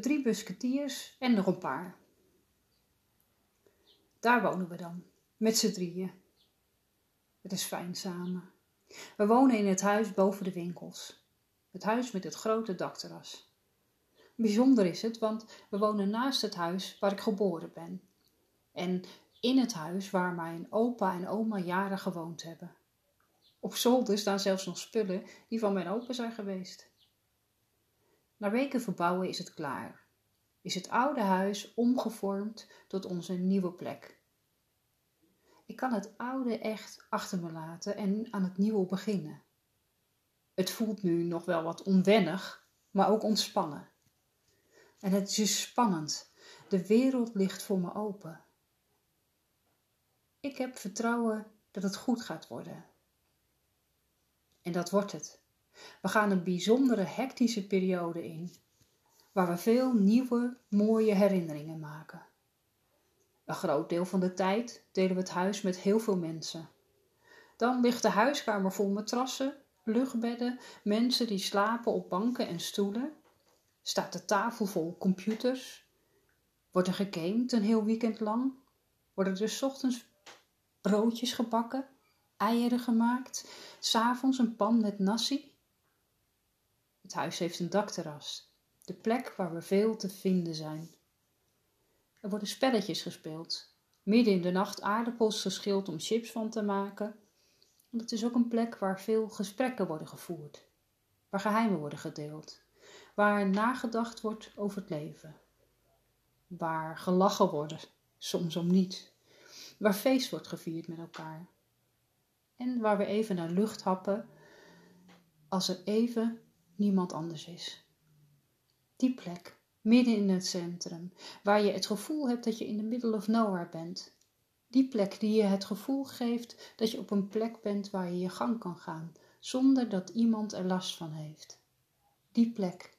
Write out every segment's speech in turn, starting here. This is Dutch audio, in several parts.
drie busketiers en nog een paar. Daar wonen we dan, met z'n drieën. Het is fijn samen. We wonen in het huis boven de winkels. Het huis met het grote dakterras. Bijzonder is het, want we wonen naast het huis waar ik geboren ben. En in het huis waar mijn opa en oma jaren gewoond hebben. Op zolder staan zelfs nog spullen die van mijn opa zijn geweest. Na weken verbouwen is het klaar. Is het oude huis omgevormd tot onze nieuwe plek. Ik kan het oude echt achter me laten en aan het nieuwe beginnen. Het voelt nu nog wel wat onwennig, maar ook ontspannen. En het is spannend. De wereld ligt voor me open. Ik heb vertrouwen dat het goed gaat worden. En dat wordt het. We gaan een bijzondere hectische periode in, waar we veel nieuwe, mooie herinneringen maken. Een groot deel van de tijd delen we het huis met heel veel mensen. Dan ligt de huiskamer vol matrassen, luchtbedden, mensen die slapen op banken en stoelen. Staat de tafel vol computers. Wordt er gegamed een heel weekend lang. Worden er s ochtends broodjes gebakken, eieren gemaakt, s'avonds een pan met nasi. Het huis heeft een dakterras, de plek waar we veel te vinden zijn. Er worden spelletjes gespeeld, midden in de nacht aardappels geschild om chips van te maken. En het is ook een plek waar veel gesprekken worden gevoerd, waar geheimen worden gedeeld, waar nagedacht wordt over het leven, waar gelachen wordt, soms om niets, waar feest wordt gevierd met elkaar en waar we even naar lucht happen als er even niemand anders is. Die plek, midden in het centrum, waar je het gevoel hebt dat je in the middle of nowhere bent. Die plek die je het gevoel geeft dat je op een plek bent waar je je gang kan gaan, zonder dat iemand er last van heeft. Die plek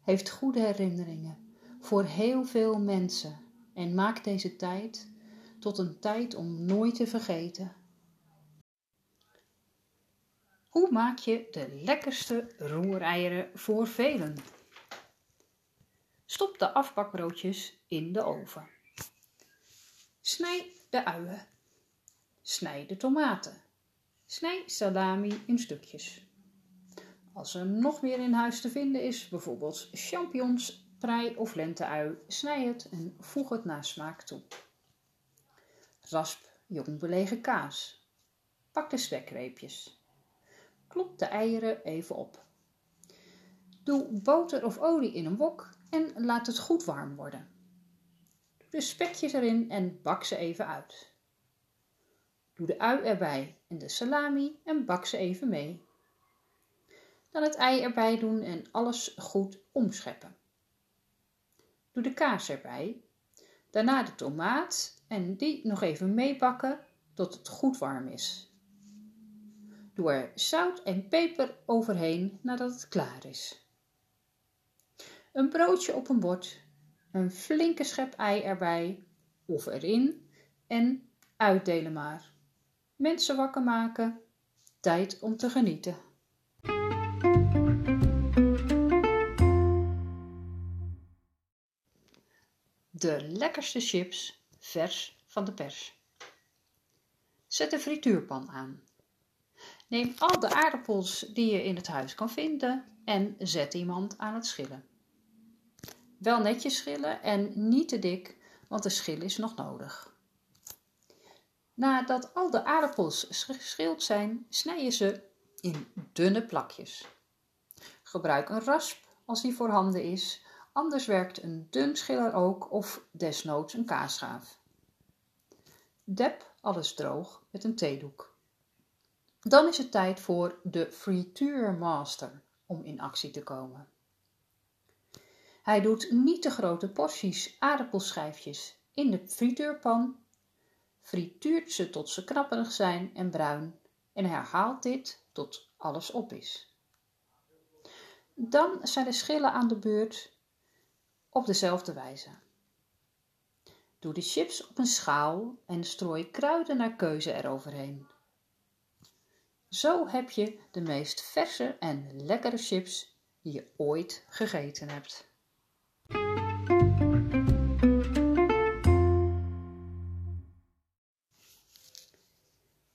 heeft goede herinneringen voor heel veel mensen en maakt deze tijd tot een tijd om nooit te vergeten. Hoe maak je de lekkerste roereieren voor velen? Stop de afbakbroodjes in de oven. Snij de uien. Snij de tomaten. Snij salami in stukjes. Als er nog meer in huis te vinden is, bijvoorbeeld champignons, prei of lenteui, snij het en voeg het naar smaak toe. Rasp jong belegen kaas. Pak de spekreepjes. Klop de eieren even op. Doe boter of olie in een wok en laat het goed warm worden. Doe de spekjes erin en bak ze even uit. Doe de ui erbij en de salami en bak ze even mee. Dan het ei erbij doen en alles goed omscheppen. Doe de kaas erbij. Daarna de tomaat en die nog even meebakken tot het goed warm is. Doe er zout en peper overheen nadat het klaar is een broodje op een bord, een flinke schep ei erbij of erin en uitdelen maar. Mensen wakker maken, tijd om te genieten. De lekkerste chips vers van de pers. Zet de frituurpan aan. Neem al de aardappels die je in het huis kan vinden en zet iemand aan het schillen. Wel netjes schillen en niet te dik, want de schil is nog nodig. Nadat al de aardappels geschild zijn, snij je ze in dunne plakjes. Gebruik een rasp als die voorhanden is, anders werkt een dun schiller ook of desnoods een kaasschaaf. Dep alles droog met een theedoek. Dan is het tijd voor de frituurmaster om in actie te komen. Hij doet niet te grote porties aardappelschijfjes in de frituurpan, frituurt ze tot ze knapperig zijn en bruin en herhaalt dit tot alles op is. Dan zijn de schillen aan de beurt op dezelfde wijze. Doe de chips op een schaal en strooi kruiden naar keuze eroverheen. Zo heb je de meest verse en lekkere chips die je ooit gegeten hebt.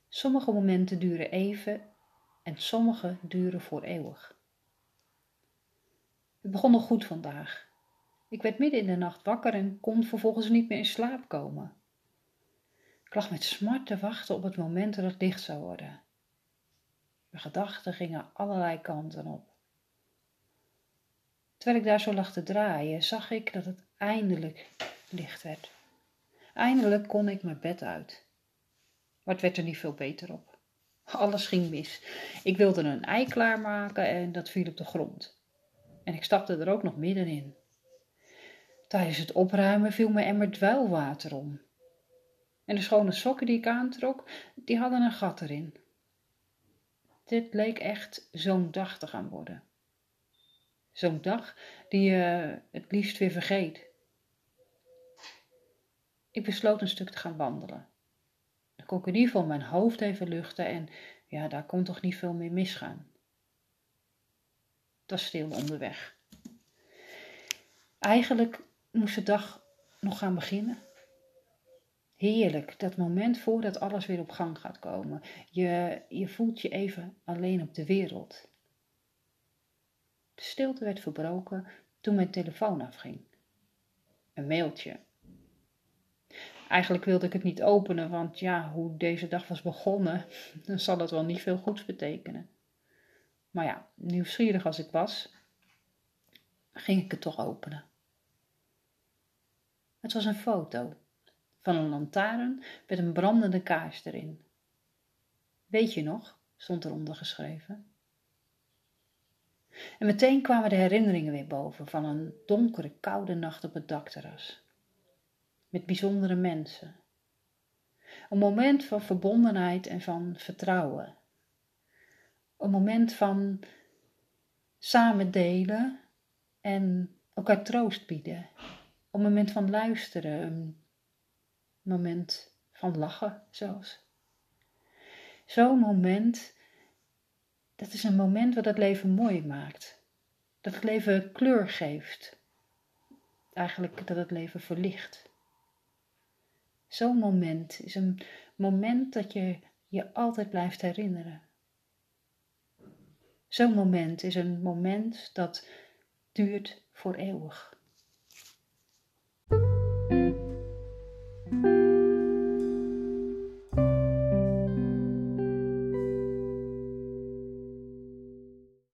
Sommige momenten duren even en sommige duren voor eeuwig. Het begon nog goed vandaag. Ik werd midden in de nacht wakker en kon vervolgens niet meer in slaap komen. Ik lag met smart te wachten op het moment dat het licht zou worden. Mijn gedachten gingen allerlei kanten op. Terwijl ik daar zo lag te draaien, zag ik dat het eindelijk licht werd. Eindelijk kon ik mijn bed uit. Maar het werd er niet veel beter op. Alles ging mis. Ik wilde een ei klaarmaken en dat viel op de grond. En ik stapte er ook nog middenin. Tijdens het opruimen viel mijn emmer dweilwater om. En de schone sokken die ik aantrok, die hadden een gat erin. Dit leek echt zo'n dag te gaan worden. Zo'n dag die je het liefst weer vergeet. Ik besloot een stuk te gaan wandelen. In ieder geval mijn hoofd even luchten en ja, daar kon toch niet veel meer misgaan. Het was stil onderweg. Eigenlijk moest de dag nog gaan beginnen. Heerlijk, dat moment voordat alles weer op gang gaat komen. Je, je voelt je even alleen op de wereld. De stilte werd verbroken toen mijn telefoon afging. Een mailtje. Eigenlijk wilde ik het niet openen, want ja, hoe deze dag was begonnen, dan zal het wel niet veel goeds betekenen. Maar ja, nieuwsgierig als ik was, ging ik het toch openen. Het was een foto van een lantaarn met een brandende kaars erin. Weet je nog, stond eronder geschreven. En meteen kwamen de herinneringen weer boven van een donkere, koude nacht op het dakterras. Met bijzondere mensen. Een moment van verbondenheid en van vertrouwen. Een moment van samen delen en elkaar troost bieden. Een moment van luisteren, moment van lachen zelfs. Zo'n moment, dat is een moment wat het leven mooi maakt. Dat het leven kleur geeft. Eigenlijk dat het leven verlicht. Zo'n moment is een moment dat je je altijd blijft herinneren. Zo'n moment is een moment dat duurt voor eeuwig.